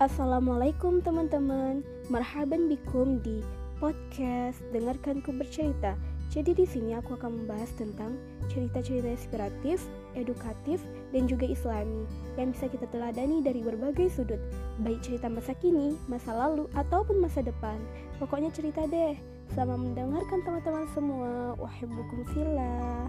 Assalamualaikum teman-teman. Marhaban bikum di podcast Dengarkanku Bercerita. Jadi di sini aku akan membahas tentang cerita-cerita inspiratif, edukatif, dan juga islami yang bisa kita teladani dari berbagai sudut, baik cerita masa kini, masa lalu, ataupun masa depan. Pokoknya cerita deh. Selamat mendengarkan teman-teman semua. Wahai bukum silah.